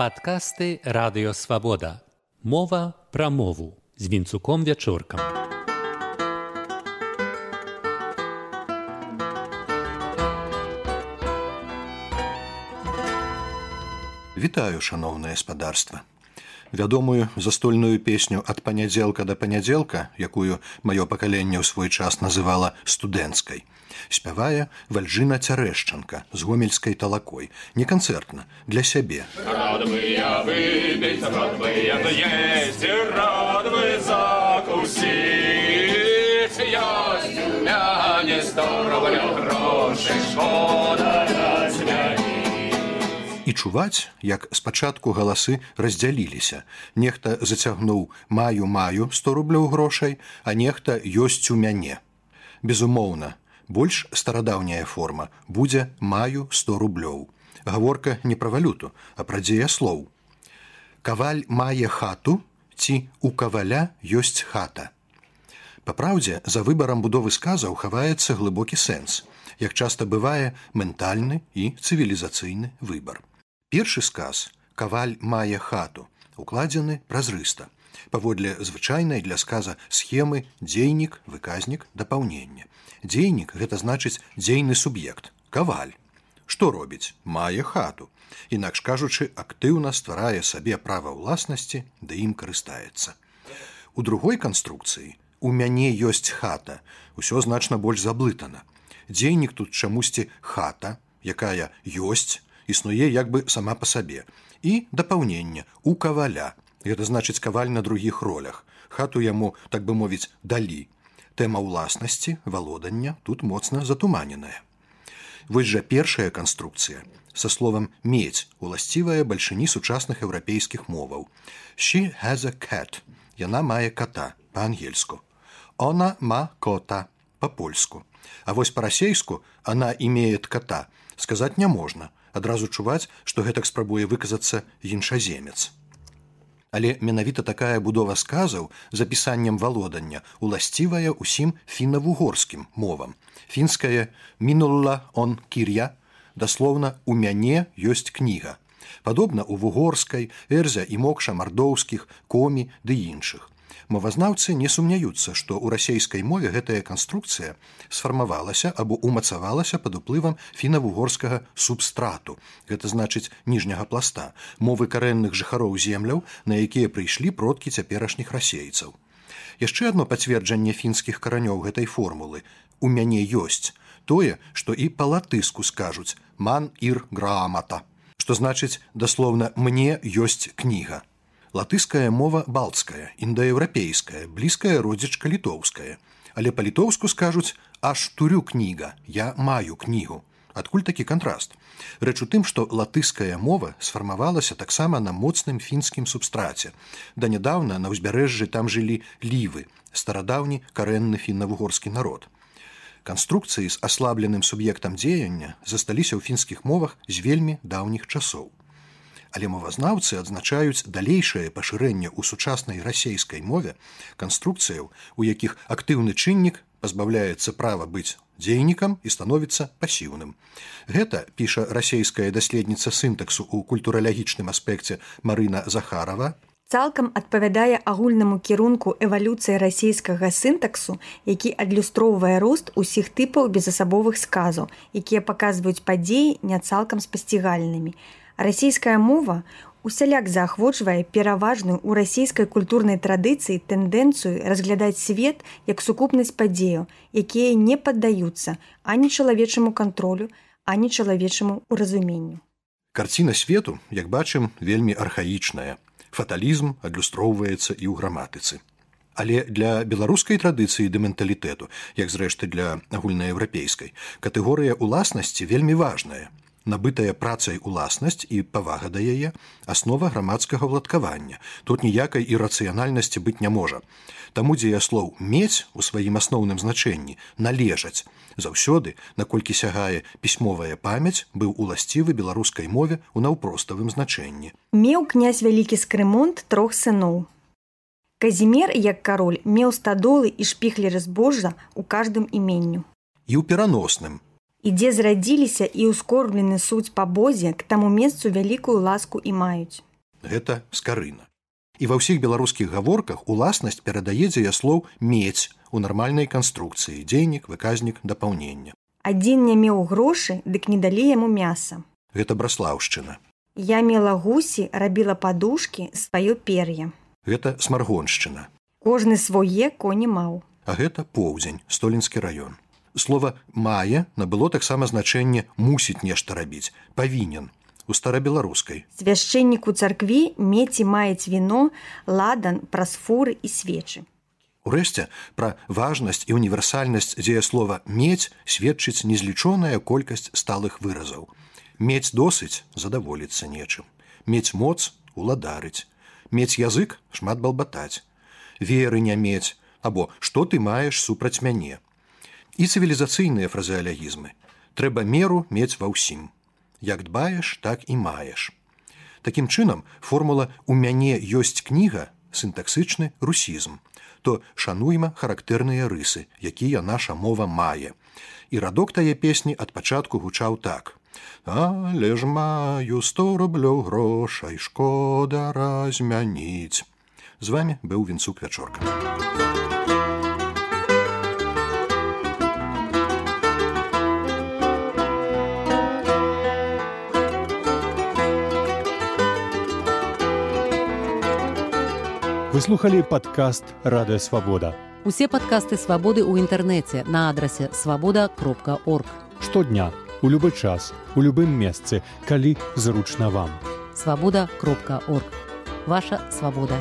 Падкасты радыёвабода. Мова пра мову з вінцуком вячоркам. Вітаю, шаноўнае спадарства вядомую застольную песню ад панядзелка да панядзелка, якую маё пакаленне ў свой час называла студэнцкай. Спявае вальжына цярэшчанка з гомельскай талакой, не канцэртна для сябе. не сто грошай шкода чуваць, як спачатку галасы раздзяліліся. Нехта зацягнуў маю маю 100 рублёў грошай, а нехта ёсць у мяне. Безумоўна, больш старадаўняя форма будзе маю 100 рублёў. Гаворка не пра валюту, а пра дзеяслоў. Каваль мае хату ці у каваля ёсць хата. Па праўдзе, за выбарам будовы сказаў хаваецца глыбокі сэнс, як часта бывае ментальны і цывілізацыйны выбар. Першы сказ каваль мае хату, укладзены празрыста. Паводле звычайнай для сказа схемы дзейнік, выказнік дапаўнення. Дзейнік гэта значыць дзейны суб'ект, каваль. Што робіць, мае хату. Інакш кажучы, актыўна стварае сабе права ўласнасці, да ім карыстаецца. У другой канструкцыі у мяне ёсць хата, усё значна больш заблытана. Дзейнік тут чамусьці хата, якая ёсць, існуе як бы сама па сабе. І дапаўнення у каваля. Гэта значыць каваль на другіх ролях. Хату яму так бы мовіць далі. Тэма ўласнасці валодання тут моцна затуманеная. Вось жа першая канструкцыя. Со словам медь уласцівая бальшыні сучасных еўрапейскіх моваў. She has a cat. Яна мае кота по-ангельску она ма кота по-польску а вось па-расейску она имеет кота. Сказаць не можна адразу чуваць, што гэтак спрабуе выказацца іншаземец. Але менавіта такая будова сказаў з апісаннем валодання уласцівая ўсім фінна-вугорскім мовам. Фінская мінулла он кір'я, даслоўна у мяне ёсць кніга. Падобна у вугорскай, эрзя і мокша мардоўскіх, комі ды іншых. Мовазнаўцы не сумняюцца, што ў расійскай мове гэтая канструкцыя сфармавалася або умацавалася пад уплывам фіна-вугорскага субстрату. Гэта значыць ніжняга пласта, мовы карэнных жыхароў земляў, на якія прыйшлі продкі цяперашніх расейцаў. Яшчэ адно пацверджанне фінскіх каранёў гэтай формулы у мяне ёсць тое, што і па-латыску скажуць ман ір грамата, што значыць даслоўна мне ёсць кніга латыская мова балцкая індаеўрапейская блізкая родзічка літоўская. Але па-літоўску скажуць аж турю кніга я маю кнігу адкуль такі кантраст рэч у тым што латыская мова сфармавалася таксама на моцным фінскім субстраце. Да нядаўна на ўзбярэжжы там жылі лівы старадаўні карэнны фінна-вугорскі народ. Канструкцыі з аслабленым суб'ектам дзеяння засталіся ў фінскіх мовах з вельмі даўніх часоў але мовазнаўцы адзначаюць далейшае пашырэнне ў сучаснай расейскай мове канструкцыяў, у якіх актыўны чыннік пазбаўляецца права быць дзейнікам і становіцца пасіўным. Гэта піша расійская даследніца сінтаксу ў культуралагічным аспекце Марына Захарова, цалкам адпавядае агульнаму кірунку эвалюцыі расійскага сінтаксу, які адлюстроўвае рост усіх тыпаў безасабовых сказаў, якія паказваюць падзеі не цалкам спасцігальнымі расійская мова усяляк заахвочвае пераважную ў расійскай культурнай традыцыі тэндэнцыю разглядаць свет як сукупнасць падзеяў, якія не паддаюцца ані чалавечаму кантролю, ані чалавечаму ўразуменню. Карціна свету, як бачым, вельмі архаічная. Фаталізм адлюстроўваецца і ў граматыцы. Але для беларускай традыцыі ды менталітэту, як зрэшты для агульнаеўрапейскай, катэгорыя ўласнасці вельмі важная набытая працай уласнасць і павага да яе аснова грамадскага ўладкавання. Тут ніякай ірацыянальнасці быць не можа. Таму дзе я слоў мець у сваім асноўным значэнні належаць. Заўсёды наколькі сягае пісьмовая памяць быў уласцівы беларускай мове у наўпроставым значэнні. Меў князь вялікі скрымонт трох сыноў. Казімер як кароль меў стадолы і шпіхлеры збожжа у каждым іменню. І ў пераносным і дзе зрадзіліся і ўскорблены суць па бозе к таму месцу вялікую ласку і маюць. гэта скарына. І ва ўсіх беларускіх гаворках уласнасць перадае дзеяслоў мець у нармальнай канструкцыі дзейнік выказнік дапаўнення. Адзін не меў грошы, дык не далі яму мяса. Гэта браслаўшчына. Я мела гусі, рабіла падушкі, сваё пер'е. Гэта смаргоншчына. Кожны свое коні маў. А гэта поўдзень, столінскі раён. Слова мае набыло таксама значэнне мусіць нешта рабіць, павінен у старабеларускай. Свяшчэннік у царкві меці маюць віно, ладан, праз фуры і свечы. Урэшце пра важнасць і універсальнасць дзеяслова мець сведчыць незлічоная колькасць сталых выразаў. Мець досыць задаволіцца нечым. Мець моц уладарыць. Мець язык шмат балбатаць. Веры не мець, або што ты маеш супраць мяне і цывілізацыйныя фразеалягізмы. Трэба меру мець ва ўсім. Як дбаеш, так і маеш. Такім чынам, формула «У мяне ёсць кніга сінтаксычны русізм, то шануйма характэрныя рысы, якія наша мова мае. І радок тае песні ад пачатку гучаў так. Але ж маю сто рублёў грошай шкода размяніць. З вами быў вінцук вячорка. Выслухалі падкаст радыё свабода. Усе падкасты свабоды ў інтэрнэце на адрасе свабода кропка орг. Штодня, у любы час, у любым месцы, калі зручна вам. Свабода кропка орг. Ваша свабода.